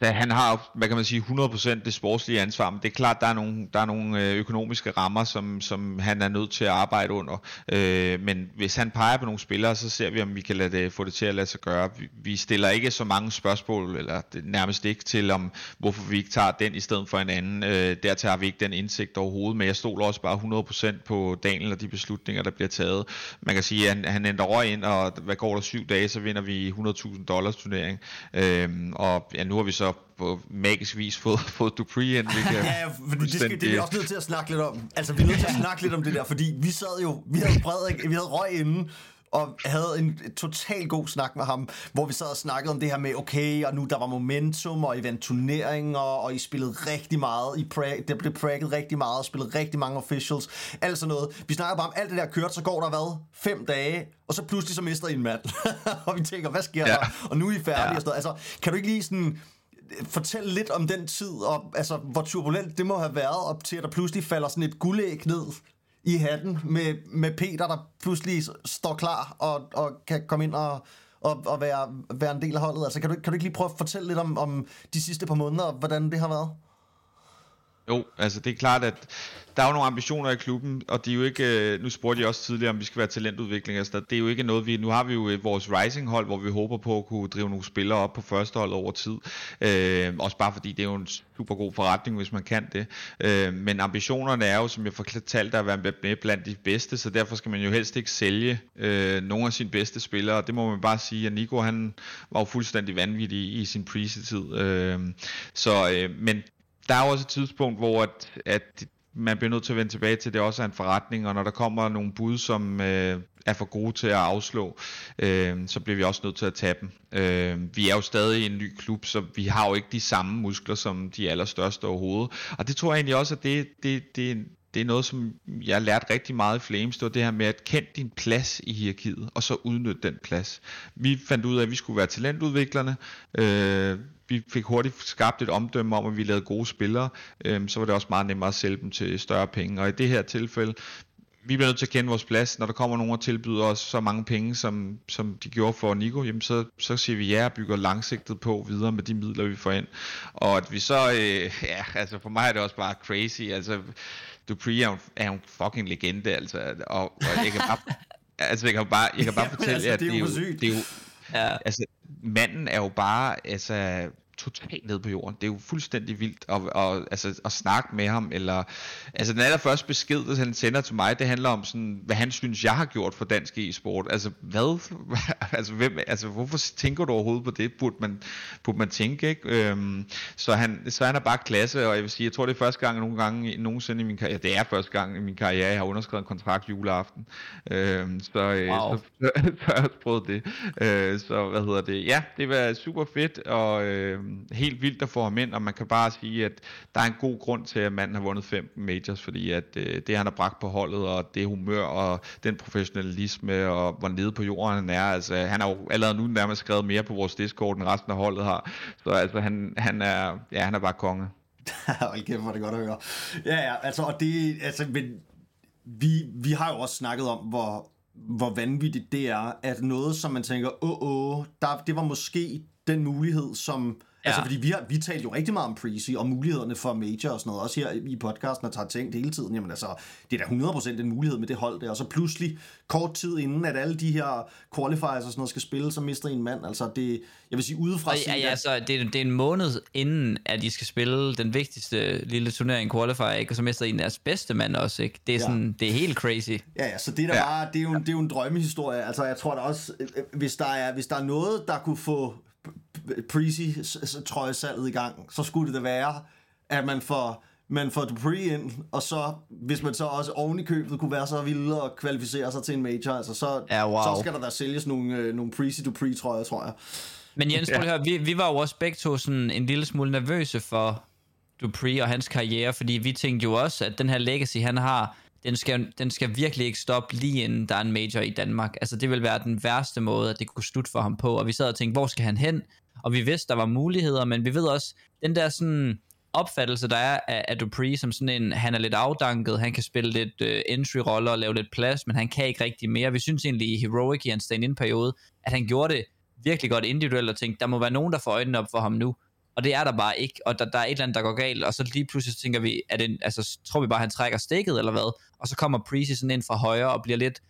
Altså, han har, hvad kan man sige, 100% det sportslige ansvar, men det er klart, der er nogle, der er nogle øh, økonomiske rammer, som, som han er nødt til at arbejde under. Øh, men hvis han peger på nogle spillere, så ser vi, om vi kan lade det, få det til at lade sig gøre. Vi, vi stiller ikke så mange spørgsmål, eller det, nærmest ikke til, om hvorfor vi ikke tager den i stedet for en anden. Øh, dertil har vi ikke den indsigt overhovedet, men jeg stoler også bare 100% på Daniel og de beslutninger, der bliver taget. Man kan sige, at han, han ændrer røg ind, og hvad går der syv dage, så vinder vi 100.000 dollars turnering. Øh, og ja, nu har vi så på magisk vis fået, fået Dupree ind. Vi kan Ja, ja, fordi det, skal, det er vi også nødt til at snakke lidt om. Altså, vi er nødt til at snakke lidt om det der, fordi vi sad jo, vi havde Frederik, vi havde Røg inden, og havde en total god snak med ham, hvor vi sad og snakkede om det her med, okay, og nu der var momentum, og event turneringer, og I spillede rigtig meget, I pra- der blev pragget rigtig meget, og spillede rigtig mange officials, alt sådan noget. Vi snakker bare om alt det der kørt, så går der hvad? Fem dage, og så pludselig så mister I en mand. og vi tænker, hvad sker ja. der? Og nu er I færdige ja. og sådan noget. Altså, kan du ikke lige sådan fortæl lidt om den tid, og altså, hvor turbulent det må have været, op til at der pludselig falder sådan et guldæg ned i hatten med, med Peter, der pludselig står klar og, og kan komme ind og, og, og være, være en del af holdet. Altså, kan du, kan du ikke lige prøve at fortælle lidt om, om de sidste par måneder, og hvordan det har været? Jo, altså det er klart, at der er jo nogle ambitioner i klubben, og det er jo ikke, øh, nu spurgte jeg også tidligere, om vi skal være talentudvikling, altså det er jo ikke noget, vi, nu har vi jo øh, vores rising hold, hvor vi håber på at kunne drive nogle spillere op på første hold over tid, øh, også bare fordi det er jo en super god forretning, hvis man kan det, øh, men ambitionerne er jo, som jeg fortalte, at være med blandt de bedste, så derfor skal man jo helst ikke sælge øh, nogle af sine bedste spillere, det må man bare sige, at Nico han var jo fuldstændig vanvittig i, i sin preseason, øh, så, øh, men der er jo også et tidspunkt, hvor at, at man bliver nødt til at vende tilbage til, at det også er en forretning, og når der kommer nogle bud, som øh, er for gode til at afslå, øh, så bliver vi også nødt til at tage dem. Øh, vi er jo stadig en ny klub, så vi har jo ikke de samme muskler som de allerstørste overhovedet. Og det tror jeg egentlig også, at det, det, det, det er noget, som jeg har lært rigtig meget i Flames, det var det her med at kende din plads i hierarkiet, og så udnytte den plads. Vi fandt ud af, at vi skulle være talentudviklerne, øh, vi fik hurtigt skabt et omdømme om, at vi lavede gode spillere, øh, så var det også meget nemmere at sælge dem til større penge. Og i det her tilfælde, vi bliver nødt til at kende vores plads. Når der kommer nogen og tilbyder os så mange penge, som, som de gjorde for Nico, jamen så, så siger vi ja og bygger langsigtet på videre med de midler, vi får ind. Og at vi så, øh, ja, altså for mig er det også bare crazy. Altså, Dupree er jo, er jo en fucking legende, altså. Og, og jeg kan bare, altså, jeg kan bare, jeg kan bare fortælle, altså, at det er jo det er jo, det er jo Ja. altså, manden er jo bare, altså, totalt nede på jorden. Det er jo fuldstændig vildt at, at, altså, at snakke med ham. Eller, altså den allerførste besked, der han sender til mig, det handler om, sådan, hvad han synes, jeg har gjort for dansk e-sport. Altså hvad? altså, hvem, altså hvorfor tænker du overhovedet på det? Burde man, burde man tænke, ikke? Øhm, så, han, så han er bare klasse, og jeg vil sige, jeg tror det er første gang nogle gange nogensinde i min karriere, det er første gang i min karriere, jeg har underskrevet en kontrakt juleaften. Øhm, så, øh, Wow. så, så, så har jeg også prøvet det. Øh, så hvad hedder det? Ja, det var super fedt, og øh, Øhm, helt vildt at få ham ind, og man kan bare sige, at der er en god grund til, at manden har vundet fem majors, fordi at øh, det han har bragt på holdet, og det humør, og den professionalisme, og hvor nede på jorden han er, altså han har jo allerede nu nærmest skrevet mere på vores Discord, end resten af holdet har, så altså han, han er, ja, han er bare konge. Hold kæft, hvor det godt at høre. Ja, ja, altså, og det, altså, men vi, vi har jo også snakket om, hvor, hvor vanvittigt det er, at noget, som man tænker, åh, åh, der, det var måske den mulighed, som... Ja. Altså, fordi vi, har, vi talte jo rigtig meget om Prezi og mulighederne for major og sådan noget, også her i podcasten og tager tænkt hele tiden, jamen altså, det er da 100% en mulighed med det hold der, og så pludselig, kort tid inden, at alle de her qualifiers og sådan noget skal spille, så mister en mand, altså det, jeg vil sige, udefra Og, ja, ja, at- så det, er- det er en måned inden, at de skal spille den vigtigste lille turnering qualifier, ikke? og så mister en deres bedste mand også. Ikke? Det, er Ja. sådan, det er helt crazy. Ja, ja, så det er, der Ja. bare, det, er jo, en- det er jo en drømmehistorie. Altså, jeg tror da også, øh, øh, hvis der er, hvis der er noget, der kunne få Prezi trøjesalget i gang, så skulle det da være, at man får, man får Dupree ind, og så, hvis man så også oven i købet kunne være så vild og kvalificere sig til en major, altså så, Ja, wow. så skal der da sælges nogle, øh, nogle Prezi Dupree trøjer, tror jeg. Men Jens, at høre, vi, vi var jo også begge to sådan en lille smule nervøse for Dupree og hans karriere, fordi vi tænkte jo også, at den her legacy, han har, den skal, den skal virkelig ikke stoppe lige inden der er en major i Danmark. Altså det vil være den værste måde, at det kunne slutte for ham på. Og vi sad og tænkte, hvor skal han hen? Og vi vidste, der var muligheder, men vi ved også, den der sådan opfattelse, der er af, af Dupree som sådan en, han er lidt afdanket, han kan spille lidt uh, entry-roller og lave lidt plads, men han kan ikke rigtig mere. Vi synes egentlig i Heroic i hans stand-in-periode, at han gjorde det virkelig godt individuelt og tænkte, der må være nogen, der får øjnene op for ham nu. Og det er der bare ikke, og der, der er et eller andet, der går galt, og så lige pludselig tænker vi, at den, altså, tror vi bare, at han trækker stikket eller hvad, og så kommer Precy sådan ind fra højre og bliver lidt,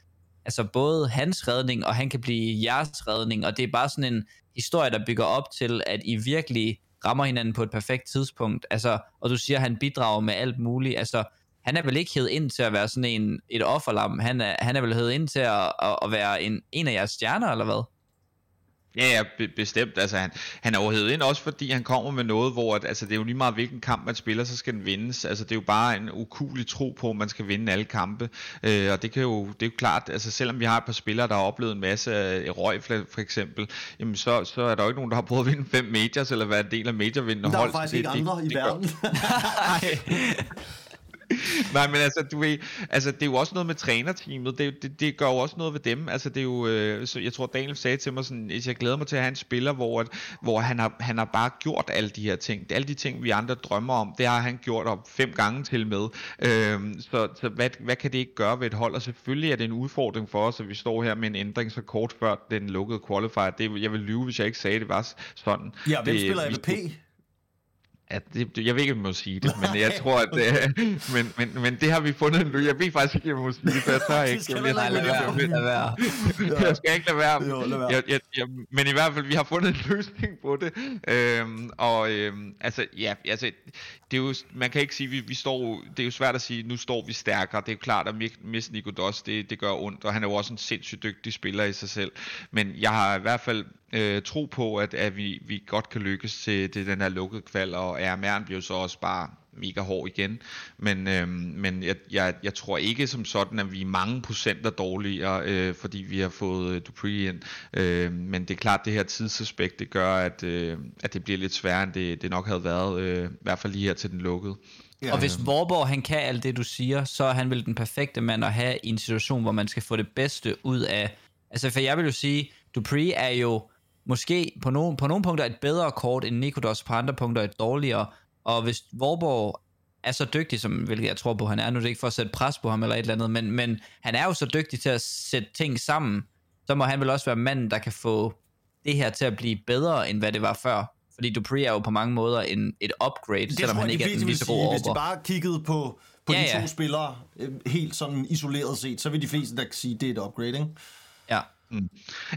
altså både hans redning, og han kan blive jeres redning, og det er bare sådan en historie, der bygger op til, at I virkelig rammer hinanden på et perfekt tidspunkt, altså, og du siger, at han bidrager med alt muligt, altså, han er vel ikke hed ind til at være sådan en, et offerlam, han er, han er vel hed ind til at, at, at være en, en af jeres stjerner, eller hvad? Ja, ja, be- bestemt. Altså, han, han er overhevet ind også, fordi han kommer med noget, hvor at, altså, det er jo lige meget, hvilken kamp man spiller, så skal den vindes. Altså, det er jo bare en ukulig tro på, at man skal vinde alle kampe. Øh, og det, kan jo, det er jo klart, altså selvom vi har et par spillere, der har oplevet en masse af røg, for, eksempel, jamen, så, så er der jo ikke nogen, der har prøvet at vinde fem majors, eller være en del af majorvindende Der er hold. jo så faktisk ikke det, andre det, i det verden. Nej, men altså, du ved, altså, det er jo også noget med trænerteamet, det, det, det gør jo også noget ved dem, altså, det er jo, øh, så jeg tror, Daniel sagde til mig sådan, at jeg glæder mig til at have en spiller, hvor, at, hvor han, har, han har bare gjort alle de her ting, alle de ting, vi andre drømmer om, det har han gjort op fem gange til med, øhm, så, så hvad, hvad kan det ikke gøre ved et hold, og selvfølgelig er det en udfordring for os, at vi står her med en ændring så kort før den lukkede qualifier, det, jeg vil lyve, hvis jeg ikke sagde, det var sådan. Ja, hvem det, spiller MVP? Ja, det, det- jeg ved ikke, om jeg må sige det, men jeg tror, at øh, men, men, men det har vi fundet en løsning. Jeg ved faktisk ikke, om jeg må sige det, for jeg tør Det ikke. skal Jeg ikke jeg- lade jeg- være. Lad være. jeg skal ikke lade være. Jo, lad være. Jeg, jeg, jeg, men i hvert fald, vi har fundet en løsning på det. Øhm, og øhm, altså, ja, altså, det er jo, man kan ikke sige, vi, vi står, det er jo svært at sige, nu står vi stærkere. Det er jo klart, at mi- miste Nico Doss, det, det gør ondt, og han er jo også en sindssygt dygtig spiller i sig selv. Men jeg har i hvert fald øh, tro på, at, at vi, vi godt kan lykkes til, til den her lukkede kval, og RMR'en bliver så også bare mega hård igen. Men, øhm, men jeg, jeg, jeg tror ikke som sådan, at vi er mange procenter dårligere, øh, fordi vi har fået øh, Dupree ind. Øh, men det er klart, at det her tidsaspekt, det gør, at, øh, at det bliver lidt sværere, end det, det nok havde været, øh, i hvert fald lige her til den lukkede. Ja. Og hvis Vorborg han kan alt det, du siger, så er han vel den perfekte mand at have i en situation, hvor man skal få det bedste ud af... Altså, for jeg vil jo sige, Dupree er jo måske på nogle, på nogle punkter et bedre kort end Nikodos, på andre punkter et dårligere. Og hvis Vorborg er så dygtig, som hvilket jeg tror på, han er, nu er det ikke for at sætte pres på ham eller et eller andet, men, men han er jo så dygtig til at sætte ting sammen, så må han vel også være manden, der kan få det her til at blive bedre, end hvad det var før. Fordi Dupree er jo på mange måder en, et upgrade, Det selvom han ikke er fleste lige så sige, gode hvis de bare kiggede på, på Ja, de to ja. spillere øh, helt sådan isoleret set, så vil de fleste der sige, det er et upgrade, ikke? Ja. Mm.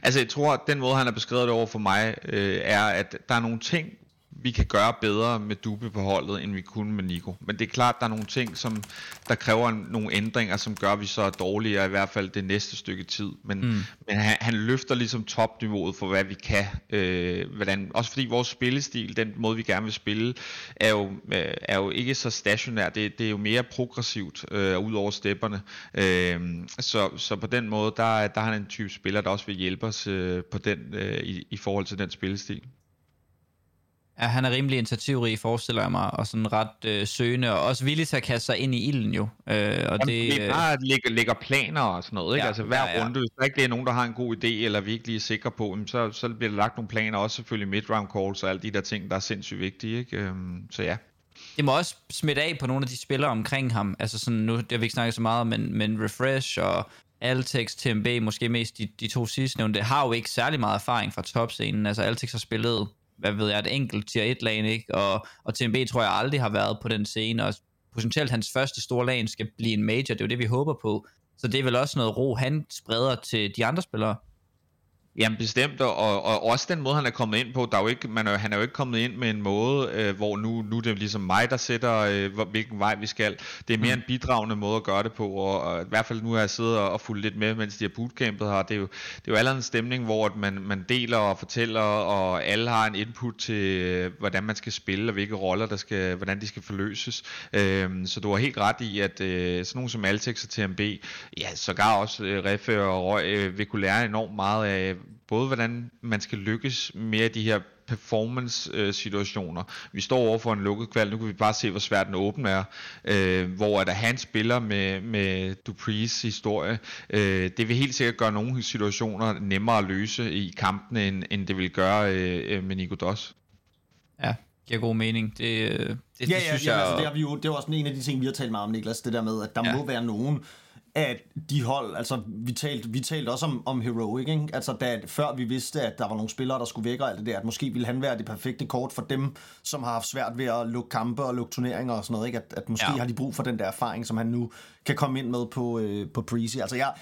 Altså jeg tror, at den måde, han har beskrevet det over for mig, øh, er, at der er nogle ting, vi kan gøre bedre med Dube på holdet, end vi kunne med Nico. Men det er klart, der er nogle ting, som der kræver nogle ændringer, som gør, at vi så er dårligere, i hvert fald det næste stykke tid. Men, mm. men han, han løfter ligesom topniveauet for, hvad vi kan. Øh, hvordan, også fordi vores spillestil, den måde, vi gerne vil spille, er jo, øh, er jo ikke så stationær. Det, det er jo mere progressivt, øh, ud over stepperne. Øh, så, så på den måde, der, der er han en type spiller, der også vil hjælpe os øh, på den, øh, i, i forhold til den spillestil. Ja, han er rimelig initiativrig, forestiller jeg mig, og sådan ret øh, søgende, og også villig til at kaste sig ind i ilden jo. Øh, og Jamen, det, øh, bare lægger, lægger planer og sådan noget, ikke? Ja, altså hver ja, ja. runde, hvis der ikke er nogen, der har en god idé, eller vi ikke lige er sikre på, jamen, så, så bliver der lagt nogle planer, også selvfølgelig mid-round calls og alle de der ting, der er sindssygt vigtige, ikke? Øhm, så ja. det må også smitte af på nogle af de spillere omkring ham. Altså sådan, nu det har vi ikke snakket så meget om, men, men Refresh og Altex, TMB, måske mest de, de to sidstnævnte, har jo ikke særlig meget erfaring fra topscenen. Altså Altex har spillet, hvad ved jeg, et enkelt tier 1 lag, ikke? Og, og TMB tror jeg aldrig har været på den scene, og potentielt hans første store lag skal blive en major, det er jo det, vi håber på. Så det er vel også noget ro, han spreder til de andre spillere. Jamen bestemt, og, og også den måde, han er kommet ind på, der er jo ikke, man er, han er jo ikke kommet ind med en måde, øh, hvor nu, nu er det ligesom mig, der sætter, øh, hvilken vej vi skal. Det er mere mm. en bidragende måde at gøre det på, og, og i hvert fald nu har jeg siddet og, og fulgt lidt med, mens de har bootcampet her. Det er jo, det er jo allerede en stemning, hvor at man, man deler og fortæller, og alle har en input til, øh, hvordan man skal spille, og hvilke roller, der skal, hvordan de skal forløses. Øh, så du har helt ret i, at øh, sådan nogle som Altex og TMB, ja, sågar også øh, Reffe og Røg, øh, vil kunne lære enormt meget af, både hvordan man skal lykkes med de her performance-situationer. Vi står over for en lukket kval, nu kan vi bare se, hvor svært den åben er, øh, hvor at han spiller med, med Duprees historie. Øh, det vil helt sikkert gøre nogle situationer nemmere at løse i kampene, end, end det vil gøre øh, med Nico Doss. Ja, giver god mening. Det, øh, det, det, Ja, det ja, synes ja, jeg... altså, det, har vi jo, det er også en af de ting, vi har talt meget om, Niklas, det der med, at der Ja. ja. må være nogen at de hold, altså vi talte, vi talte også om, om Heroic, ikke? altså da, før vi vidste, at der var nogle spillere, der skulle væk og alt det der, at måske ville han være det perfekte kort for dem, som har haft svært ved at lukke kampe og lukke turneringer og sådan noget, ikke? At, at måske Ja. har de brug for den der erfaring, som han nu kan komme ind med på, øh, på Prezy. Altså jeg,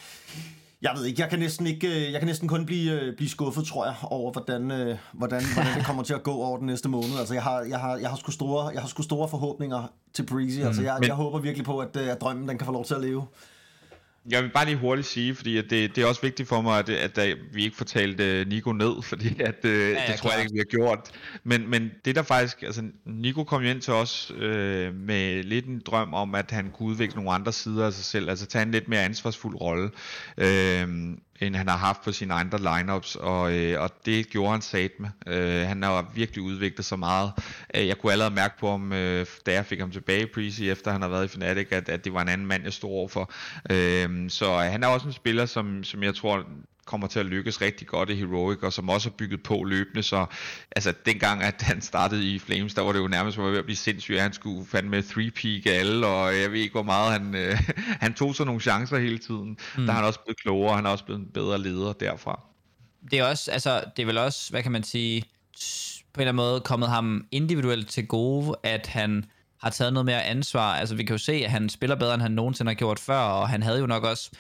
jeg ved ikke, jeg kan næsten ikke, øh, jeg kan næsten kun blive, øh, blive skuffet, tror jeg, over hvordan, øh, hvordan, hvordan det kommer til at gå over den næste måned. Altså jeg har, jeg har, jeg har sgu store, jeg har sgu store forhåbninger til Breezy. Altså jeg, Men- jeg håber virkelig på, at, øh, at drømmen den kan få lov til at leve. Jeg vil bare lige hurtigt sige, fordi at det, det er også vigtigt for mig, at, at der, vi ikke får talt uh, Nico ned, fordi at, uh, ja, ja, det tror jeg ikke, vi har gjort. Men, men det der faktisk, altså Nico kom jo ind til os øh, med lidt en drøm om, at han kunne udvikle nogle andre sider af sig selv, altså tage en lidt mere ansvarsfuld rolle, øh, end han har haft på sine andre lineups, og, øh, og det gjorde han sat med. Øh, han har virkelig udviklet sig meget. Øh, Jeg kunne allerede mærke på ham, øh, da jeg fik ham tilbage i Prezi, efter han har været i Fnatic, at, at det var en anden mand, jeg stod overfor. Øh, så han er også en spiller, som, som jeg tror kommer til at lykkes rigtig godt i Heroic, og som også har bygget på løbende, så altså dengang, at han startede i Flames, der var det jo nærmest var ved at blive sindssygt, at han skulle fandme 3-peak alle, og jeg ved ikke, hvor meget han, øh, han tog sig nogle chancer hele tiden. Mm. Der er han også blevet klogere, og han er også blevet en bedre leder derfra. det er også, altså, det er vel også, hvad kan man sige, på en eller anden måde kommet ham individuelt til gode, at han har taget noget mere ansvar. Altså, vi kan jo se, at han spiller bedre, end han nogensinde har gjort før, og han havde jo nok også,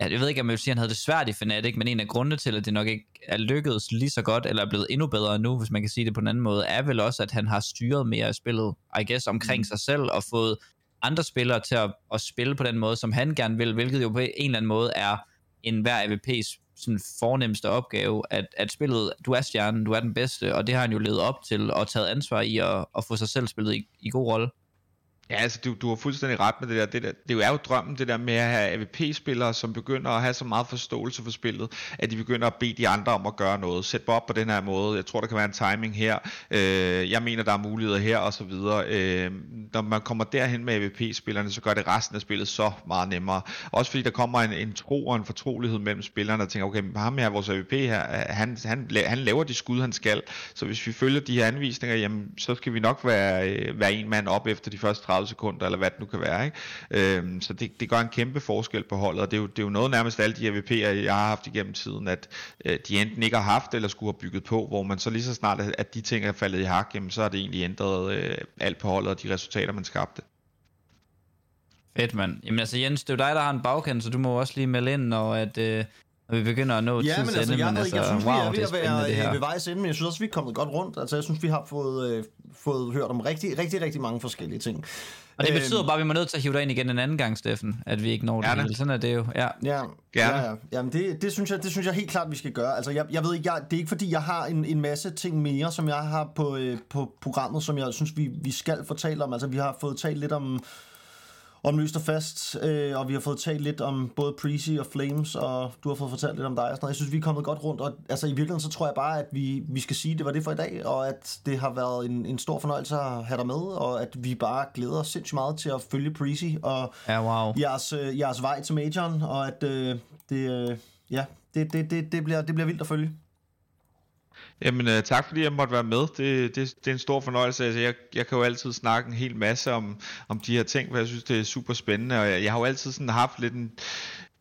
ja, jeg ved ikke, om jeg vil sige, at han havde det svært i Fnatic, men en af grundene til, at det nok ikke er lykkedes lige så godt, eller er blevet endnu bedre nu, hvis man kan sige det på en anden måde, er vel også, at han har styret mere af spillet, I guess, omkring mm. sig selv, og fået andre spillere til at, at spille på den måde, som han gerne vil, hvilket jo på en eller anden måde er en hver AVP's sådan fornemmeste opgave, at, at spillet, du er stjernen, du er den bedste, og det har han jo levet op til, og taget ansvar i at, at få sig selv spillet i, i god rolle. Ja, altså du, du har fuldstændig ret med det der. det der. Det er jo drømmen, det der med at have AVP-spillere, som begynder at have så meget forståelse for spillet, at de begynder at bede de andre om at gøre noget. Sæt op på den her måde. Jeg tror, der kan være en timing her. Øh, jeg mener, der er muligheder her, og så videre. Øh, når man kommer derhen med AVP-spillerne, så gør det resten af spillet så meget nemmere. Også fordi der kommer en, en tro og en fortrolighed mellem spillerne, der tænker, okay, men ham her, vores AVP her, han, han, han laver de skud, han skal. Så hvis vi følger de her anvisninger, jamen, så skal vi nok være, øh, være en mand op efter de første 30 sekunder, eller hvad det nu kan være. Ikke? Øhm, så det, det gør en kæmpe forskel på holdet, og det er jo, det er jo noget nærmest alle de AVP'er, jeg har haft igennem tiden, at øh, de enten ikke har haft, eller skulle have bygget på, hvor man så lige så snart, at, at de ting er faldet i hak, jamen, så har det egentlig ændret øh, alt på holdet, og de resultater, man skabte. Fedt, mand. Jamen altså, Jens, det er jo dig, der har en bagkant, så du må også lige melde ind, når, at, øh, når vi begynder at nå Ja, men tids altså, jeg, ved ikke, jeg synes, wow, vi er ved det er at være det her. øh, ved vejs ende, men jeg synes også, vi er kommet godt rundt. Altså, jeg synes, vi har fået, øh, fået hørt om rigtig, rigtig, rigtig mange forskellige ting. Og det Øhm, betyder bare, at vi må nødt til at hive dig ind igen en anden gang, Steffen, at vi ikke når det hele. Sådan er det jo, ja. Ja, ja, ja. Jamen det, det, synes jeg, det synes jeg helt klart, vi skal gøre. Altså, jeg, jeg ved ikke, jeg, det er ikke fordi, jeg har en, en masse ting mere, som jeg har på, øh, på programmet, som jeg synes, vi, vi skal fortælle om. Altså, vi har fået talt lidt om, om løst og fast, øh, og vi har fået talt lidt om både Precy og Flames, og du har fået fortalt lidt om dig og sådan noget. Jeg synes, vi er kommet godt rundt, og altså, i virkeligheden, så tror jeg bare, at vi, vi skal sige, at det var det for i dag, og at det har været en, en stor fornøjelse at have dig med, og at vi bare glæder os sindssygt meget til at følge Precy, og Ja, wow. jeres, øh, jeres vej til majoren, og at øh, det, øh, ja, det, det, det, det, bliver, det bliver vildt at følge. Jamen, øh, tak fordi jeg måtte være med. Det, det, det er en stor fornøjelse. Altså, jeg, jeg kan jo altid snakke en hel masse om, om de her ting, for jeg synes, det er super spændende, og jeg, jeg har jo altid sådan haft lidt en,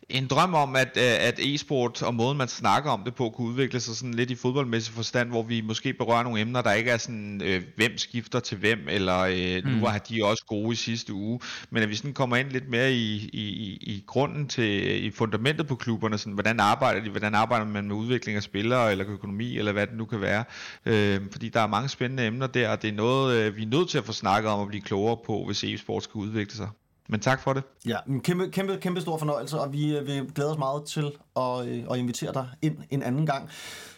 en drøm om, at, øh, at e-sport og måden, man snakker om det på, kunne udvikle sig sådan lidt i fodboldmæssig forstand, hvor vi måske berører nogle emner, der ikke er sådan, øh, hvem skifter til hvem, eller øh, nu Mm. var de også gode i sidste uge, men at vi sådan kommer ind lidt mere i, i, i- i grunden til, i fundamentet på klubberne, sådan, hvordan arbejder de, hvordan arbejder man med udvikling af spillere, eller økonomi, eller hvad det nu kan være, øh, fordi der er mange spændende emner der, og det er noget, øh, vi er nødt til at få snakket om og blive klogere på, hvis e-sport skal udvikle sig. Men tak for det. Ja, en kæmpe, kæmpe, kæmpe stor fornøjelse, og vi øh, vi glæder os meget til at, øh, at invitere dig ind en anden gang.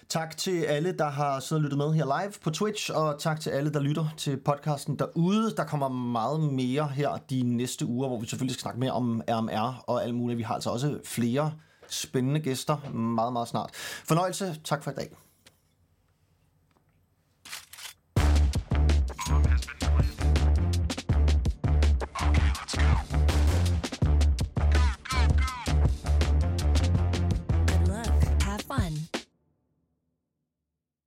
Tak til alle, der har siddet og lyttet med her live på Twitch, og tak til alle, der lytter til podcasten derude. Der kommer meget mere her de næste uger, hvor vi selvfølgelig skal snakke mere om RMR og alt muligt. Vi har altså også flere spændende gæster meget, meget snart. Fornøjelse. Tak for i dag.